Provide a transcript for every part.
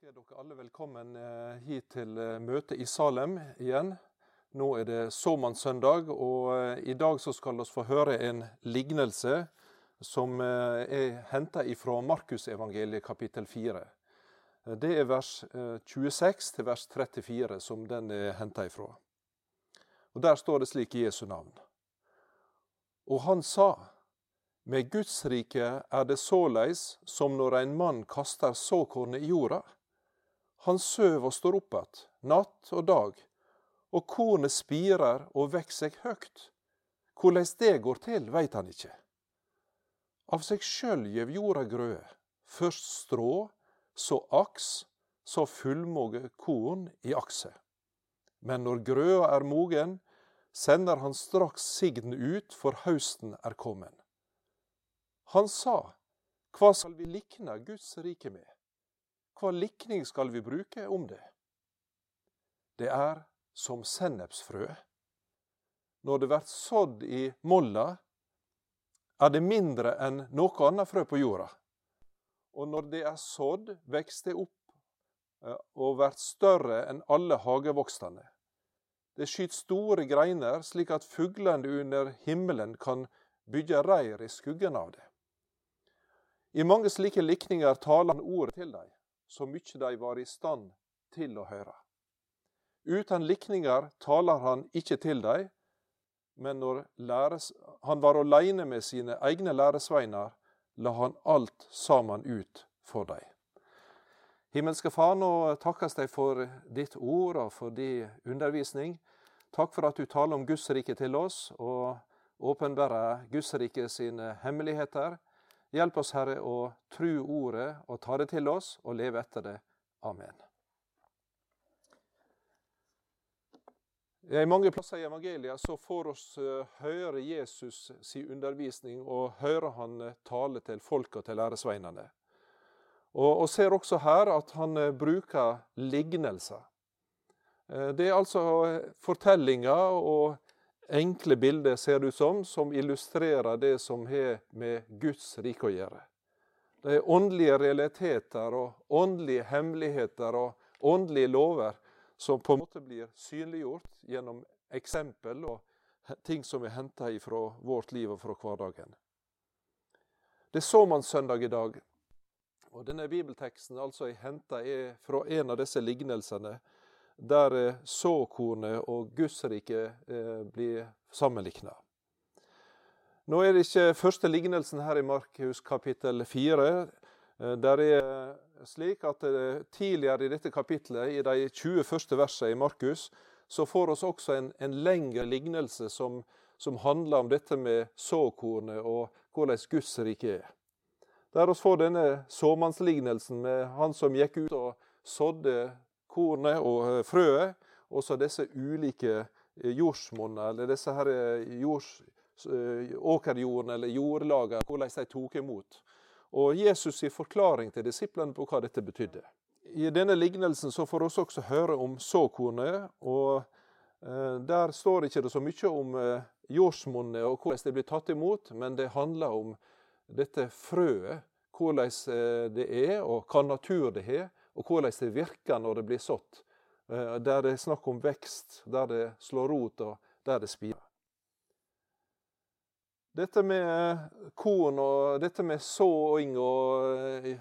ønsker dere alle velkommen eh, hit til møtet møte i Salem igjen. Nå er det såmannssøndag, og eh, i dag så skal vi få høre en lignelse som er henta fra Markusevangeliet kapittel 4. Det er vers 26 til vers 34 som den er henta ifra. Og Der står det slik i Jesu navn. Og han sa, med Guds rike er det såleis som når ein mann kaster såkornet i jorda. Han søv og står opp att, natt og dag, og kornet spirer og veks seg høgt. Korleis det går til, veit han ikkje. Av seg sjøl gjev jorda grøde, først strå, så aks, så fullmoge korn i akset. Men når grøa er mogen, sender han straks sigden ut, for hausten er kommen. Han sa, Hva skal vi likne Guds rike med? Hva likning skal vi bruke om det? Det er som sennepsfrø. Når det blir sådd i molla, er det mindre enn noe annet frø på jorda. Og når det er sådd, vokser det opp eh, og blir større enn alle hagevokstene. Det skyter store greiner, slik at fuglene under himmelen kan bygge reir i skuggen av det. I mange slike likninger taler han ordet til dem så mykje de var i stand til å høre. Uten likninger taler han ikke til dem, men når læres, han var aleine med sine egne læresveiner, la han alt sammen ut for dem. Himmelske Far, nå takkes deg for ditt ord og for din undervisning. Takk for at du taler om Guds rike til oss, og åpenbærer Guds rike sine hemmeligheter. Hjelp oss, Herre, å tru ordet og ta det til oss og leve etter det. Amen. I mange plasser i evangeliet så får oss eh, høre Jesus si undervisning og høre han eh, tale til folk og til læresveinene. Og, og ser også her at han eh, bruker lignelser. Det er altså fortellinger og enkle bilder, ser det ut som, som illustrerer det som har med Guds rike å gjøre. Det er åndelige realiteter og åndelige hemmeligheter og åndelige lover som på en måte blir synliggjort gjennom eksempel og ting som er henta fra vårt liv og fra hverdagen. Det er såmannssøndag i dag. og Denne bibelteksten altså er henta fra en av disse lignelsene der eh, såkornet og Gudsriket eh, blir sammenlikna. Nå er det ikke første lignelsen her i Markus kapittel 4. Eh, der er slik at Tidligere i dette kapittelet, i de 20 første versene i Markus, så får vi også en, en lengre lignelse som, som, handler om dette med såkornet og hvordan Guds er. Der vi får denne såmannslignelsen med han som gikk ut og sådde kornet og eh, frøet, og så disse ulike eh, jordsmonnene, eller disse her eh, jords, åkerjordene eller jordlagene, hvordan de tok imot. Og Jesus' i forklaring til disiplene på hva dette betydde. I denne lignelsen så får vi også høre om såkornet. og Der står ikke det så mye om jordsmonnet og hvordan det blir tatt imot, men det handler om dette frøet. Hvordan det er, og hva natur det har, og hvordan det virker når det blir sådd. Eh, der det er snakk om vekst, der det slår rot, og der det spirer. Dette med korn og dette med såing og eh,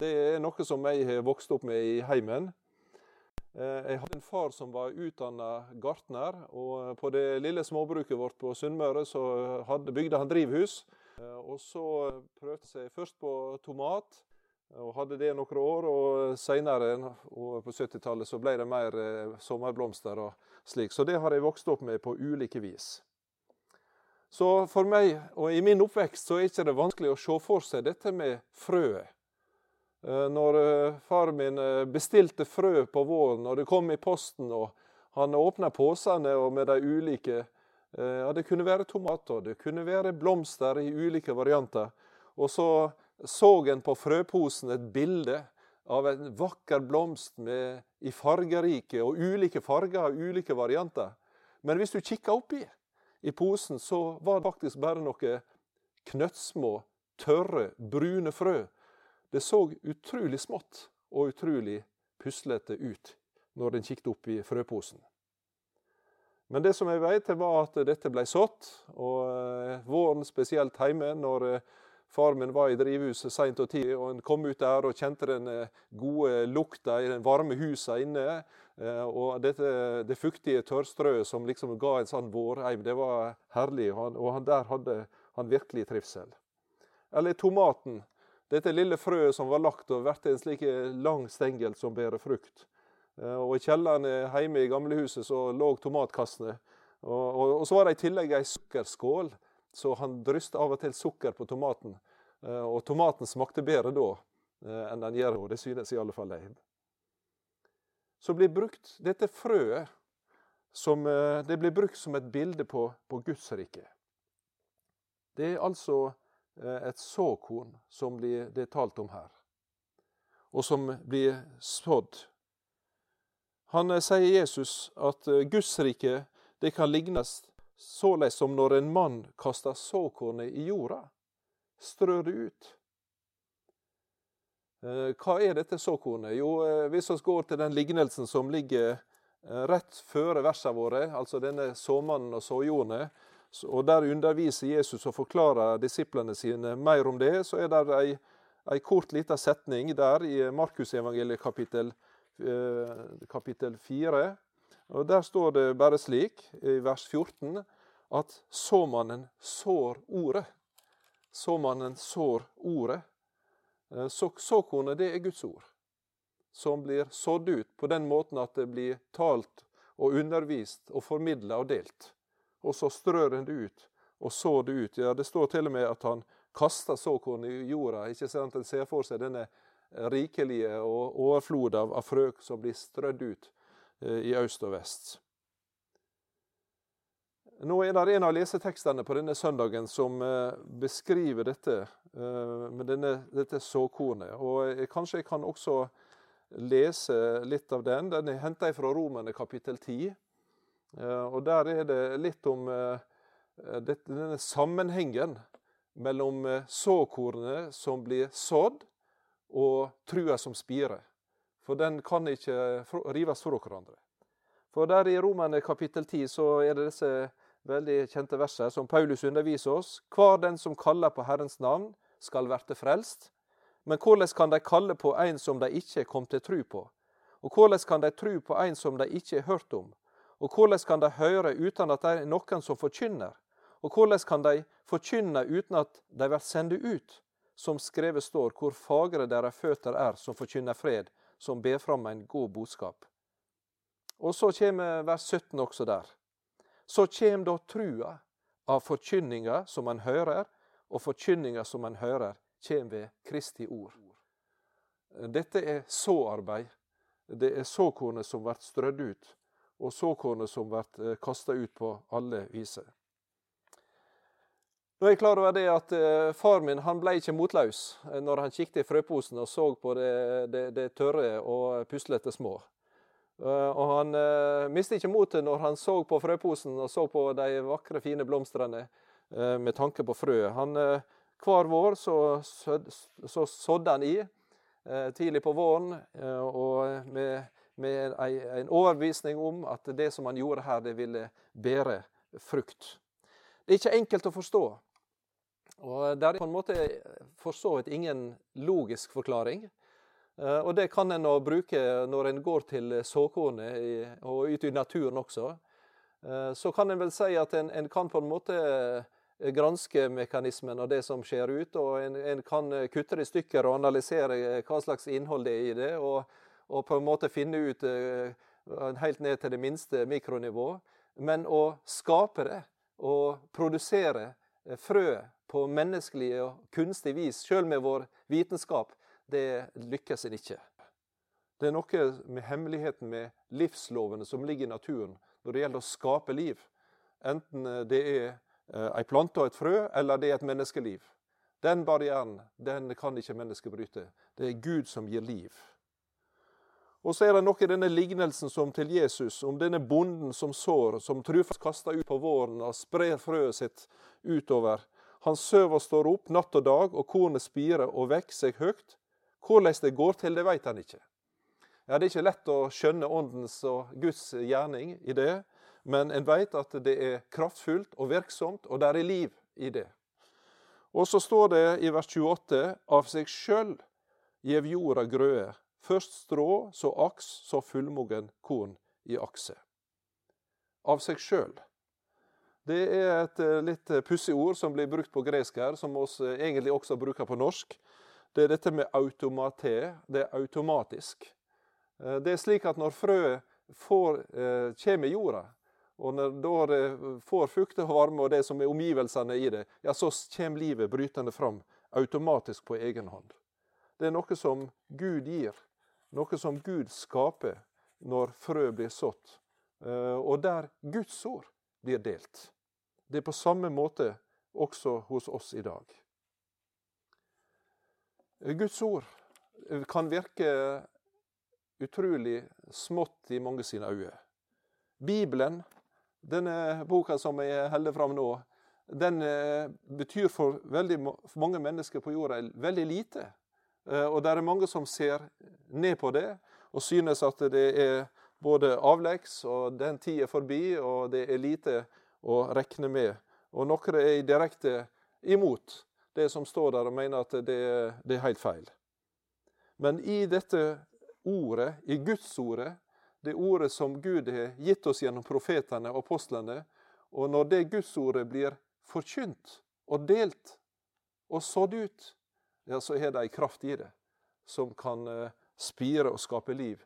Det er noe som jeg har vokst opp med i heimen. Eh, jeg hadde en far som var utdanna gartner, og på det lille småbruket vårt på Sunnmøre så hadde, bygde han drivhus. Og så prøvde seg først på tomat, og hadde det noen år. og Seinere, på 70-tallet, så ble det mer eh, sommerblomster og slik. Så det har jeg vokst opp med på ulike vis. Så for meg, og i min oppvekst, så er det ikke vanskelig å se for seg dette med frøet. Eh, når eh, far min bestilte frø på våren, og det kom i posten, og han åpna posene med de ulike ja, Det kunne være tomater, det kunne være blomster i ulike varianter. Og så så en på frøposen et bilde av en vakker blomst med, i fargerike og ulike farger og ulike varianter. Men hvis du kikka oppi i posen, så var det faktisk bare noen knøttsmå, tørre, brune frø. Det så utrolig smått og utrolig puslete ut når den kikket opp i frøposen. Men det som jeg vet, var at dette ble sådd, og eh, våren spesielt hjemme, når eh, far min var i drivhuset seint og tidlig, og en kom ut der og kjente den eh, gode lukta i den varme husa inne, og dette, det fuktige tørrstrøet som liksom ga en sånn vårheim, det var herlig, og, han, og han der hadde han virkelig trivsel. Eller tomaten. Dette lille frøet som var lagt og vært en slik lang stengel som bærer frukt. Eh, og I kjelleren hjemme i gamlehuset så lå tomatkassene. Og, og, og, så var det i tillegg ei sukkerskål, så han drysta av og til sukker på tomaten. Eh, og tomaten smakte bedre da eh, enn den gjør nå. Det synes i alle fall jeg. Så blir brukt dette frøet som, det blir brukt som et bilde på, på Guds rike. Det er altså et såkorn som blir, det er talt om her, og som blir sådd han eh, sier Jesus at eh, Guds rike det kan lignes såleis som når en mann kaster såkornet i jorda, strør det ut. Eh, hva er dette såkornet? Jo, hvis vi går til den lignelsen som ligger rett før versene våre, altså denne såmannen og såjordene, og der underviser Jesus og forklarer disiplene sine mer om det, så er det ei, ei kort lita setning der i Markusevangeliet kapittel 4 Eh, kapittel 4. Og Der står det bare slik, i vers 14, at såmannen sår ordet. Såmannen sår ordet. Eh, så, såkornet, det er Guds ord, som blir sådd ut på den måten at det blir talt og undervist og formidla og delt. Og så strør en det ut og sår det ut. Ja, Det står til og med at han kaster såkornet i jorda. Ikke sant? En ser for seg denne rikelige og overflod av, av frøk som blir strødd ut eh, i øst og vest. Nå er det en av lesetekstene på denne søndagen som eh, beskriver dette eh, med denne, dette såkornet. Og Kanskje jeg kan også lese litt av den. Den er henta fra Romerne kapittel 10. Og Der er det litt om denne sammenhengen mellom såkornet som blir sådd, og trua som spirer. For den kan ikke rives fra hverandre. For der i Romerne kapittel 10 så er det disse veldig kjente versene som Paulus underviser oss. Hver den som kaller på Herrens navn, skal verte frelst. Men hvordan kan de kalle på en som de ikke kom til tru på? Og hvordan kan de tru på en som de ikke har hørt om? Og hvordan kan de høre uten at det er noen som forkynner? Og hvordan kan de forkynne uten at de blir sendt ut? som skrevet står, hvor fagre deres føtter er, som forkynner fred, som ber fram en god budskap. Og så kommer vers 17 også der. Så kjem da trua av forkynninga som en hører, og forkynninga som en hører, kjem ved Kristi ord. Dette er såarbeid. Det er såkornet som blir strødd ut, og såkornet som blir eh, kasta ut på alle viser. Nå er jeg klar over det at uh, far min han ble ikke motløs uh, når han kikket i frøposen og så på det, det, det tørre og puslete små. Uh, og han mistet ikke motet når han så på frøposen og så på de vakre, fine blomstene med tanke på frøet. Han, hver vår så, så sådde han i tidlig på våren og med, med en overbevisning om at det som han gjorde her, det ville bære frukt. Det er ikke enkelt å forstå. Og Det er på en måte for så vidt ingen logisk forklaring. Eh, og det kan en bruke når en går til såkornet og ut i naturen også. Eh, så kan en vel si at en, en kan på en måte granske mekanismen av det som skjer ut, og en, en, kan kutte det i stykker og analysere hva slags innhold det er i det, og, og på en måte finne ut eh, helt ned til det minste mikronivå. Men å skape det og produsere frøet på menneskelig og kunstig vis, sjøl med vår vitenskap, det lykkes en ikke. Det er noe med hemmeligheten med livslovene som ligger i naturen når det gjelder å skape liv. Enten det er eh, ei plante og et frø, eller det er et menneskeliv. Den barrieren den kan ikke mennesket bryte. Det er Gud som gir liv. Og så er det noe i denne lignelsen som til Jesus, om denne bonden som sår, som trufast kaster ut på våren og sprer frøet sitt utover. Han søver står opp natt og dag, og kornet spirer og vekker seg høgt. Hvordan det går til, det vet han ikke. Ja, Det er ikke lett å skjønne åndens og Guds gjerning i det, men en vet at det er kraftfullt og virksomt, og det er liv i det. Og så står det i vers 28 av seg sjøl gjev jorda grøe, først strå, så aks, så fullmogen korn i akse. Av seg sjøl. Det er et eh, litt pussig ord som blir brukt på gresk her, som vi eh, egentlig også bruker på norsk. Det er dette med automate. Det er automatisk. Eh, det er slik at når frøet kommer i jorda, og når det får fukt og varme og det som er omgivelsene i det, ja, så kommer livet brytende fram automatisk på egen hånd. Det er noe som Gud gir, noe som Gud skaper når frø blir sådd, og der Guds ord blir delt. Det er på samme måte også hos oss i dag. Guds ord kan virke utrolig smått i mange sine øyne. Bibelen, denne boka som jeg holder fram nå, den eh, betyr for veldig mange mennesker på jorda veldig lite. Eh, og det er mange som ser ned på det og synes at det er både avleggs, og den tid er forbi, og det er lite å regne med. Og noen er direkte imot det som står der, og mener at det, det er helt feil. Men i dette ordet, i Guds ordet, det ordet som Gud har gitt oss gjennom profetene og apostlene, og når det Guds ordet blir forkynt og delt og sådd ut, ja, så er det ei kraft i det som kan eh, spire og skape liv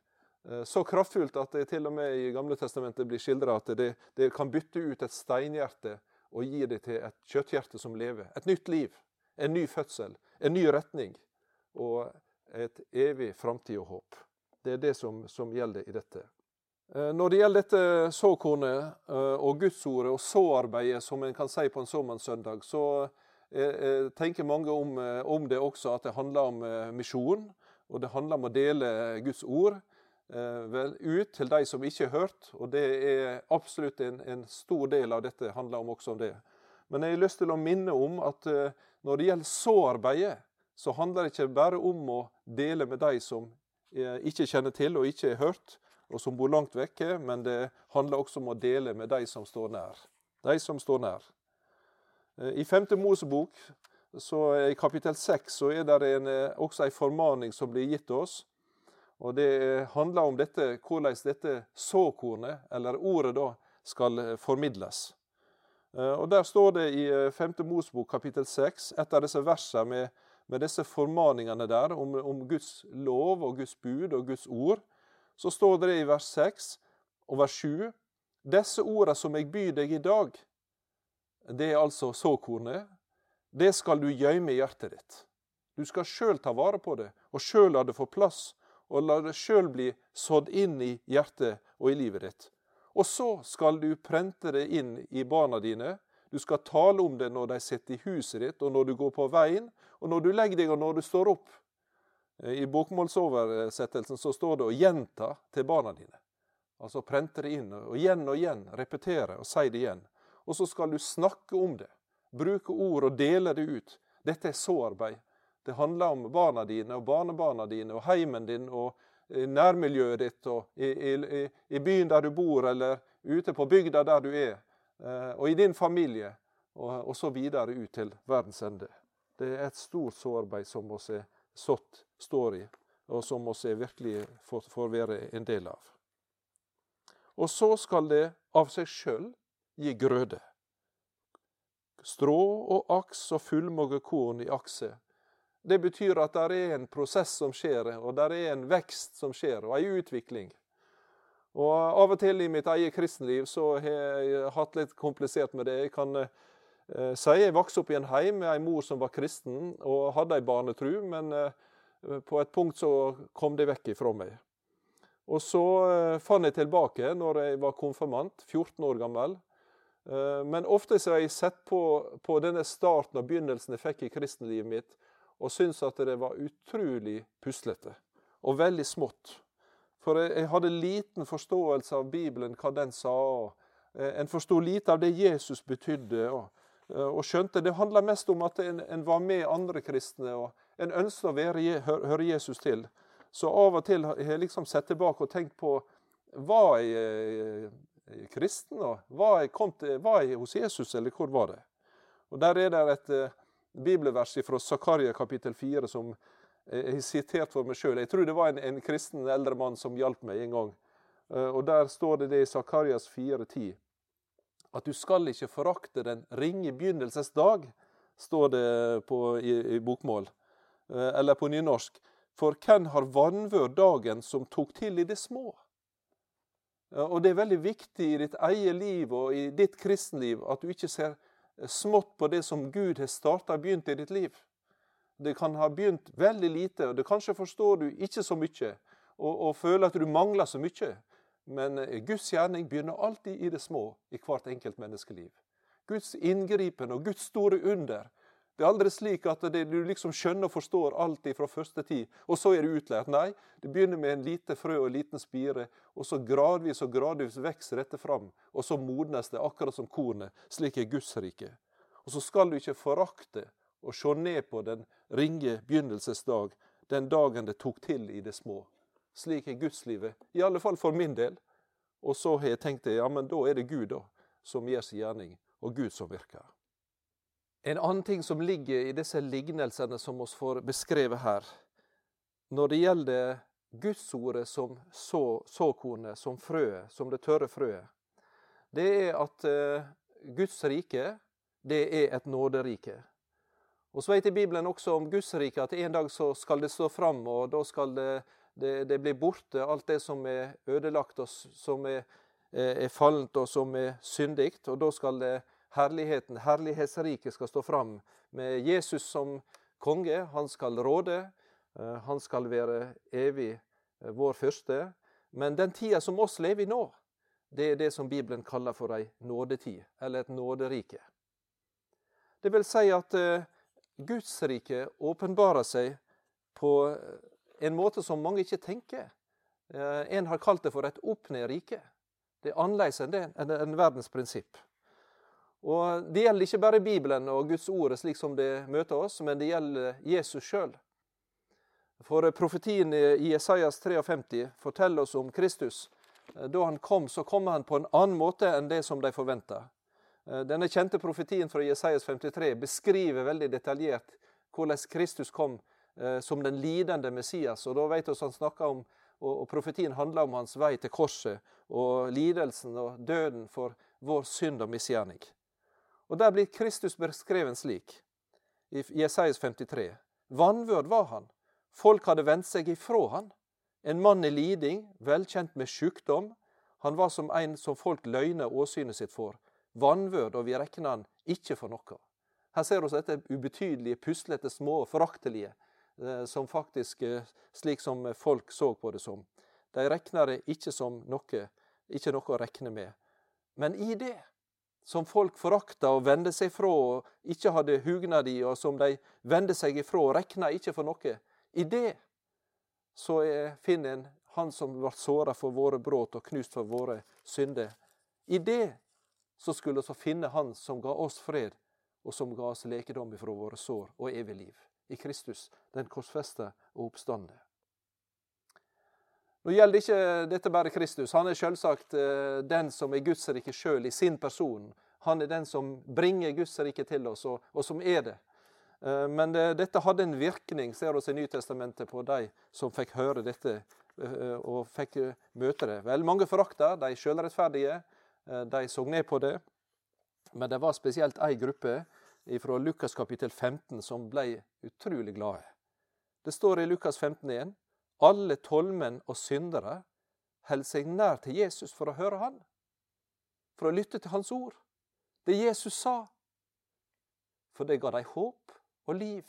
så kraftfullt at det til og med i Gamle testamentet blir skildra at det, det, kan bytte ut et steinhjerte og gi det til et kjøtthjerte som lever. Et nytt liv, en ny fødsel, en ny retning og et evig framtid og håp. Det er det som, som, gjelder i dette. Eh, når det gjelder dette såkornet eh, og gudsordet og såarbeidet, som en kan si på en såmannssøndag, så tenker mange om, om det også at det handler om misjon, og det handler om å dele Guds ord. Eh, vel, ut til de som ikke har hørt. Og det er absolutt en, en, stor del av dette handler om også om det. Men jeg har lyst til å minne om at uh, når det gjelder såarbeidet, så handler det ikke bare om å dele med de som uh, ikke kjenner til og ikke har hørt, og som bor langt vekke, men det handler også om å dele med de som står nær. De som står nær. I 5. Mosebok, så i kapittel 6, så er det en, også en formaning som blir gitt oss. Og Det handler om dette, hvordan dette såkornet, eller ordet, da, skal eh, formidles. Eh, Og Der står det i 5. Eh, Mosbok kapittel 6, et av disse versene med, med disse formaningene der om, om, Guds lov og Guds bud og Guds ord, så står det i vers 6 og vers 7 Disse ordene som jeg byr deg i dag, det er altså såkornet, det skal du gjemme i hjertet ditt. Du skal sjøl ta vare på det, og sjøl la det få plass og la det sjøl bli sådd inn i hjertet og i livet ditt. Og så skal du prente det inn i barna dine. Du skal tale om det når de sitter i huset ditt, og når du går på veien, og når du legger deg, og når du står opp. I bokmålsoversettelsen så står det å gjenta til barna dine. Altså prente det inn, og igjen og igjen repetere og si det igjen. Og så skal du snakke om det. Bruke ord og dele det ut. Dette er såarbeid. Det handler om barna dine og barnebarna dine og heimen din og eh, nærmiljøet ditt og i, i, i byen der du bor, eller ute på bygda der du er, eh, og i din familie, og, og så videre ut til verdens ende. Det er et stort sårarbeid som vi er sått står i, og som vi virkelig får, får være en del av. Og så skal det av seg sjøl gi grøde. Strå og aks og fullmåge korn i akse det betyr at det er en prosess som skjer, og det er en vekst som skjer, og en utvikling. Og Av og til i mitt eget kristenliv så har jeg hatt litt komplisert med det. Jeg kan eh, si jeg vokste opp i en heim med en mor som var kristen og hadde ei barnetru, men eh, på et punkt så kom det vekk ifra meg. Og så eh, fant jeg tilbake når jeg var konfirmant, 14 år gammel. Eh, men ofte så har jeg sett på, på denne starten og begynnelsen jeg fikk i kristenlivet mitt, og syntes at det var utrolig puslete og veldig smått. For jeg hadde liten forståelse av Bibelen, hva den sa. og en forsto lite av det Jesus betydde. Og, eh, og skjønte Det handla mest om at en, en, var med andre kristne. og en ønsker å være, høre Jesus til. Så av og til har jeg liksom sett tilbake og tenkt på Var jeg eh, kristen? og Var jeg, til, var jeg hos Jesus, eller hvor var det? Og Der er det et bibelvers fra Zakaria kapittel 4 som jeg sitert for meg sjøl. Jeg tror det var en, en, kristen eldre mann som hjalp meg en gang. Uh, og Der står det det i Zakarias 4,10 at du skal ikke forakte den ringe begynnelses dag, står det på, i, i bokmål. Uh, eller på nynorsk. For hvem har vanvør dagen som tok til i det små? Og Det er veldig viktig i ditt eget liv og i ditt kristenliv at du ikke ser smått på det som Gud har starta og begynt i ditt liv. Det kan ha begynt veldig lite, og det kanskje forstår du ikke så mye, og, og føler at du mangler så mye. Men eh, Guds gjerning begynner alltid i det små i hvert enkelt menneskeliv. Guds inngripen og Guds store under det er aldri slik at det, du liksom skjønner og forstår alt fra første tid, og så er du utlært. Nei, det begynner med en lite frø og en liten spire, og så gradvis og gradvis vokser dette fram. Og så modnes det, akkurat som kornet. Slik er Guds rike. Og så skal du ikke forakte og se ned på den ringe begynnelsesdag, den dagen det tok til i det små. Slik er gudslivet, i alle fall for min del. Og så har jeg tenkt det, ja, men da er det Gud da, som gjør sin gjerning, og Gud som virker. En annen ting som ligger i disse lignelsene som vi får beskrevet her, når det gjelder Gudsordet som så, såkornet, som frøet, som det tørre frøet, det er at uh, Guds rike, det er et nåderike. Og så vet i Bibelen også om Guds rike at en dag så skal det stå fram, og da skal det, det, det bli borte, alt det som er ødelagt, og som er, er fallent, og som er syndig. Og da skal det herligheten, herlighetsriket, skal stå fram med Jesus som konge. Han skal råde. Eh, han skal være evig eh, vår første. Men den tida som oss lever i nå, det er det som Bibelen kaller for ei nådetid, eller et nåderike. Det vil si at uh, Guds rike åpenbarer seg på en måte som mange ikke tenker. En har kalt det for et opp-ned-rike. Det er annerledes enn, det, enn verdens prinsipp. Og Det gjelder ikke bare Bibelen og Guds ord slik som det møter oss, men det gjelder Jesus sjøl. For profetien i Jesajas 53 forteller oss om Kristus. Da han kom, så kom han på en annen måte enn det som de forventa. Denne kjente profetien fra Jesajas 53 beskriver veldig detaljert hvordan Kristus kom eh, som den lidende Messias. Og da vet vi han snakker om, og Profetien handler om hans vei til korset og lidelsen og døden for vår synd og misgjerning. Og Der blir Kristus beskreven slik i Jesajas 53. Vanvørd var han. Folk hadde vendt seg ifra han. En mann i liding, velkjent med sykdom. Han var som en som folk løgner åsynet sitt for. Vanvørd, og vi regner han ikke for noe. Her ser vi dette ubetydelige, puslete, små, og foraktelige, eh, som faktisk eh, slik som folk så på det som. De regner det ikke som noe, ikke noe å regne med. Men i det som folk forakta og vende seg fra og ikke hadde hugnad i, og som de vende seg ifra og rekna ikke for noe. I det så finner en Han som ble såra for våre brudd og knust for våre synder. I det så skulle vi finne Han som ga oss fred, og som ga oss lekedom ifra våre sår og evig liv. I Kristus, den korsfeste og oppstande. Nå gjelder ikke dette bare Kristus. Han er selvsagt eh, den som er Guds rike sjøl i sin person. Han er den som bringer Guds rike til oss, og, og som er det. Eh, men det, dette hadde en virkning, ser vi i Nytestamentet, på de som fikk høre dette eh, og fikk møte det. Vel, mange forakta de sjølrettferdige. De så ned på det. Men det var spesielt ei gruppe fra Lukas kapittel 15 som ble utrolig glade. Det står i Lukas 15,1 alle tollmenn og syndere holder seg nær til Jesus for å høre han, for å lytte til hans ord. Det Jesus sa. For det ga dem håp og liv.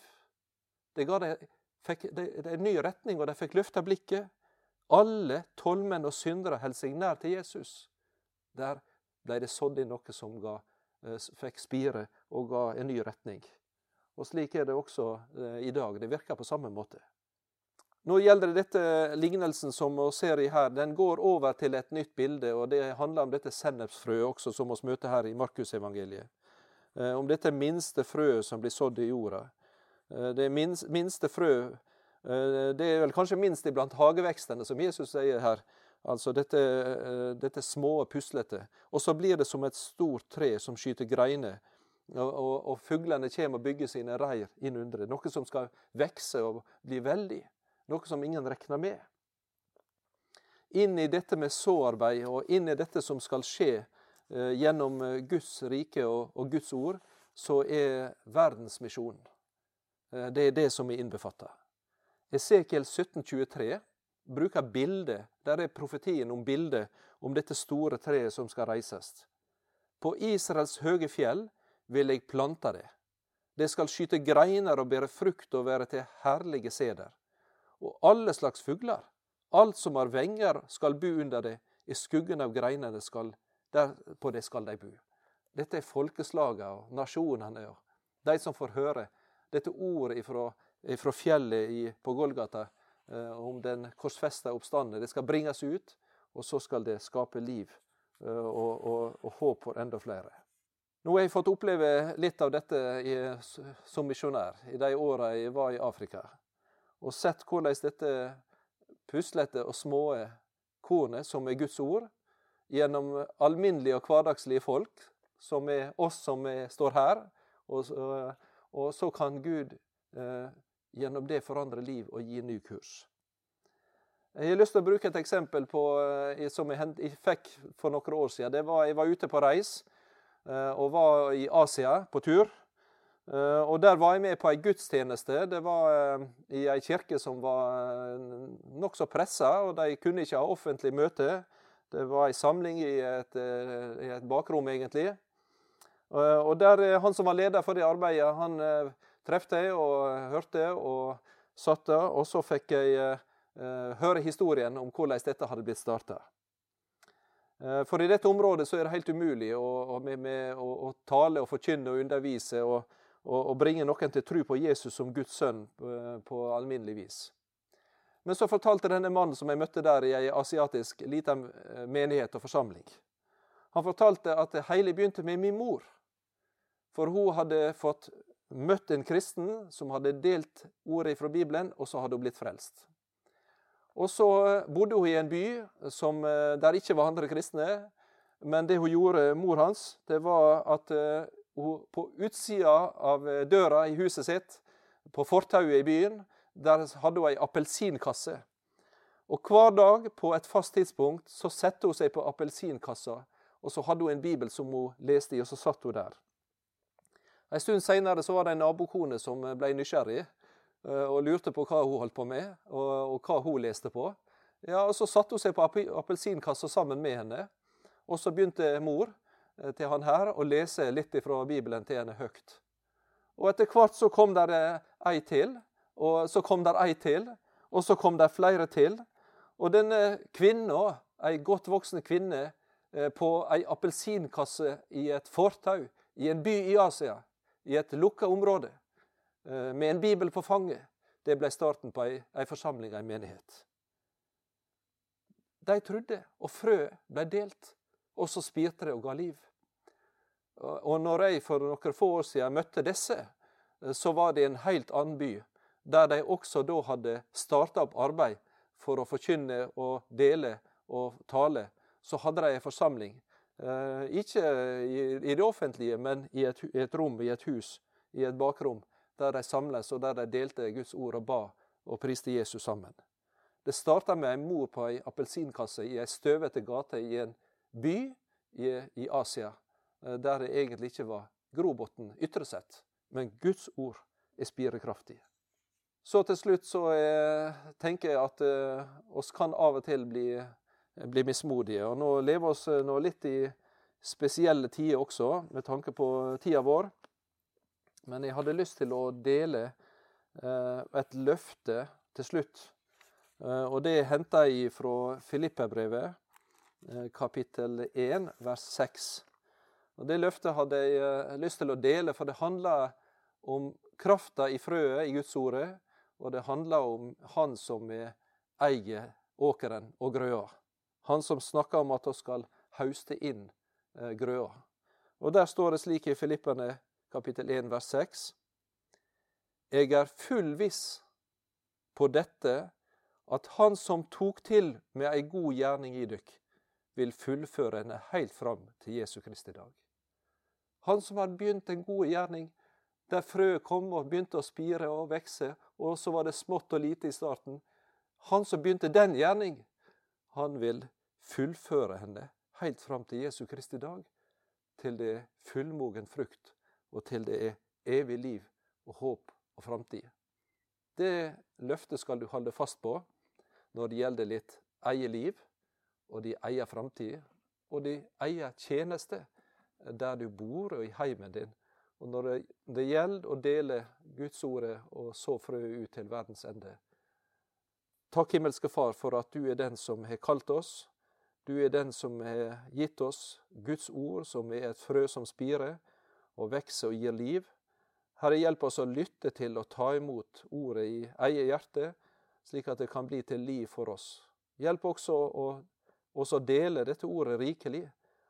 Det ga dem en ny retning, og de fikk løfta blikket. Alle tollmenn og syndere holder seg nær til Jesus. Der ble det sådd inn noe som ga, eh, fikk spire og ga en ny retning. Og Slik er det også eh, i dag. Det virker på samme måte. Nå gjelder det dette lignelsen som vi ser i her. Den går over til et nytt bilde, og det handler om dette sennepsfrøet også, som vi møter her i Markusevangeliet. Eh, om dette minste frøet som blir sådd i jorda. Det minste frø. Det er vel kanskje minst iblant hagevekstene, som Jesus sier her. Altså dette, dette små, puslete. Og så blir det som et stort tre som skyter greiner. Og, og, og fuglene kommer og bygger sine reir innunder det. Noe som skal vokse og bli veldig. Noe som ingen regner med. Inn i dette med såarbeid og inn i dette som skal skje eh, gjennom Guds rike og, og, Guds ord, så er verdensmisjonen. Eh, det er det som er innbefatta. Esekiel 1723 bruker bildet. Der er profetien om bildet om dette store treet som skal reises. På Israels høge fjell vil jeg plante det. Det skal skyte greiner og bære frukt og være til herlige seder. Og alle slags fugler, alt som har venger, skal bu under det. I skuggen av greinene skal, derpå det skal de bu. Dette er folkeslagene og nasjonene og de som får høre dette ordet ifra, fjellet i, på Golgata eh, om den korsfesta oppstanden. Det skal bringes ut, og så skal det skape liv eh, og, og, og håp for enda flere. Nå har jeg fått oppleve litt av dette i, som misjonær i de åra jeg var i Afrika. Og sett hvordan dette puslete og små kornet, som er Guds ord, gjennom alminnelige og hverdagslige folk, som er oss som er, står her, og, og, så kan Gud eh, gjennom det forandre liv og gi ny kurs. Jeg har lyst til å bruke et eksempel på, eh, som jeg, fikk for noen år siden. Var, jeg var ute på reis Eh, og var i Asia på tur. Eh, og Der var jeg med på ei gudstjeneste. Det var eh, i ei kirke som var nokså pressa, og de kunne ikke ha offentlig møte. Det var ei samling i et, i et bakrom, egentlig. Og der, Han som var leder for det arbeidet, han trefte jeg og hørte og satt der. Og så fikk jeg høre historien om hvordan dette hadde blitt starta. Eh, for i dette området så er det helt umulig å, med, med, å, å tale og forkynne og undervise og, og, bringe noen til tro på Jesus som Guds sønn på, på alminnelig vis. Men så fortalte denne mannen som jeg møtte der i ei asiatisk liten eh, menighet og forsamling Han fortalte at det hele begynte med min mor. For hun hadde fått møtt en kristen som hadde delt ordet fra Bibelen, og så hadde hun blitt frelst. Og så bodde hun i en by som, eh, der ikke var andre kristne. Men det hun gjorde, mor hans, det var at hun på utsida av eh, døra i huset sitt, på fortauet i byen, der hadde hun ei appelsinkasse. Og hver dag på et fast tidspunkt så satte hun seg på appelsinkassa, og så hadde hun en bibel som hun leste i, og så satt hun der. En stund seinere var det en nabokone som ble nysgjerrig. Eh, og lurte på hva hun holdt på med, og, og hva hun leste på. Ja, og Så satte hun seg på appelsinkassa sammen med henne, og så begynte mor til han her og lese litt fra Bibelen til henne høyt. Og Etter hvert så kom der ei til, og så kom der ei til, og så kom der flere til. Og denne kvinna, ei godt voksen kvinne, eh, på ei appelsinkasse i et fortau i en by i Asia, i et lukka område, Eh, med en bibel på fanget. Det ble starten på ei, ei forsamling, ei menighet. De trodde, og frø ble delt, og så spirte det og ga liv. Og når jeg for noen få år siden møtte disse, eh, så var det en helt annen by, der de også da hadde starta opp arbeid for å forkynne og dele og tale. Så hadde de en forsamling. Eh, ikke i det offentlige, men i et, i et rom, i et hus, i et bakrom der de samles, og der de delte Guds ord og ba og priste Jesus sammen. Det starta med ei mor på ei appelsinkasse i ei støvete gate i en by i, i Asia, der det egentlig ikke var grobunn ytre sett, men Guds ord er spirekraftige. Så til slutt så eh, tenker jeg at eh, oss kan av og til bli, bli mismodige. Og nå lever oss eh, nå litt i spesielle tider også, med tanke på tida vår. Men jeg hadde lyst til å dele eh, et løfte til slutt. Eh, og det henter jeg fra Filippebrevet, eh, kapittel 1, vers 6. Og Det løftet hadde jeg lyst til å dele, for det handler om krafta i frøet i Guds ordet, og det handler om Han som eier åkeren og grøa. Han som snakker om at vi skal hauste inn grøa. Og Der står det slik i Filippene kapittel 1, vers 6. Jeg er full viss på dette, at Han som tok til med ei god gjerning i dykk, vil fullføre henne heilt fram til Jesu Kristi dag. Han som hadde begynt en god gjerning, der frøet kom og begynte å spire og vokse, og så var det smått og lite i starten. Han som begynte den gjerning, han vil fullføre henne helt fram til Jesu Kristi dag, til det er fullmogen frukt, og til det er evig liv og håp og framtid. Det løftet skal du holde fast på når det gjelder ditt eget liv og din egen framtid, og din egen tjeneste der du bor og i heimen din. Og når det, gjelder å dele Guds ordet og så frøet ut til verdens ende. Takk, himmelske Far, for at du er den som har kalt oss. Du er den som har gitt oss Guds ord, som er et frø som spirer og vokser og gir liv. Herre, hjelp oss å lytte til og ta imot ordet i eget hjerte, slik at det kan bli til liv for oss. Hjelp også å også dele dette ordet rikelig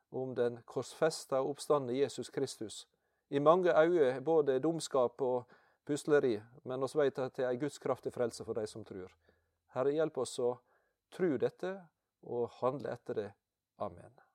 om den korsfesta oppstande Jesus Kristus. I mange øyne både dumskap og pusleri, men oss veit at det er Guds kraftig frelse for de som tror. Herre, hjelp oss å tro dette og handle etter det. Amen.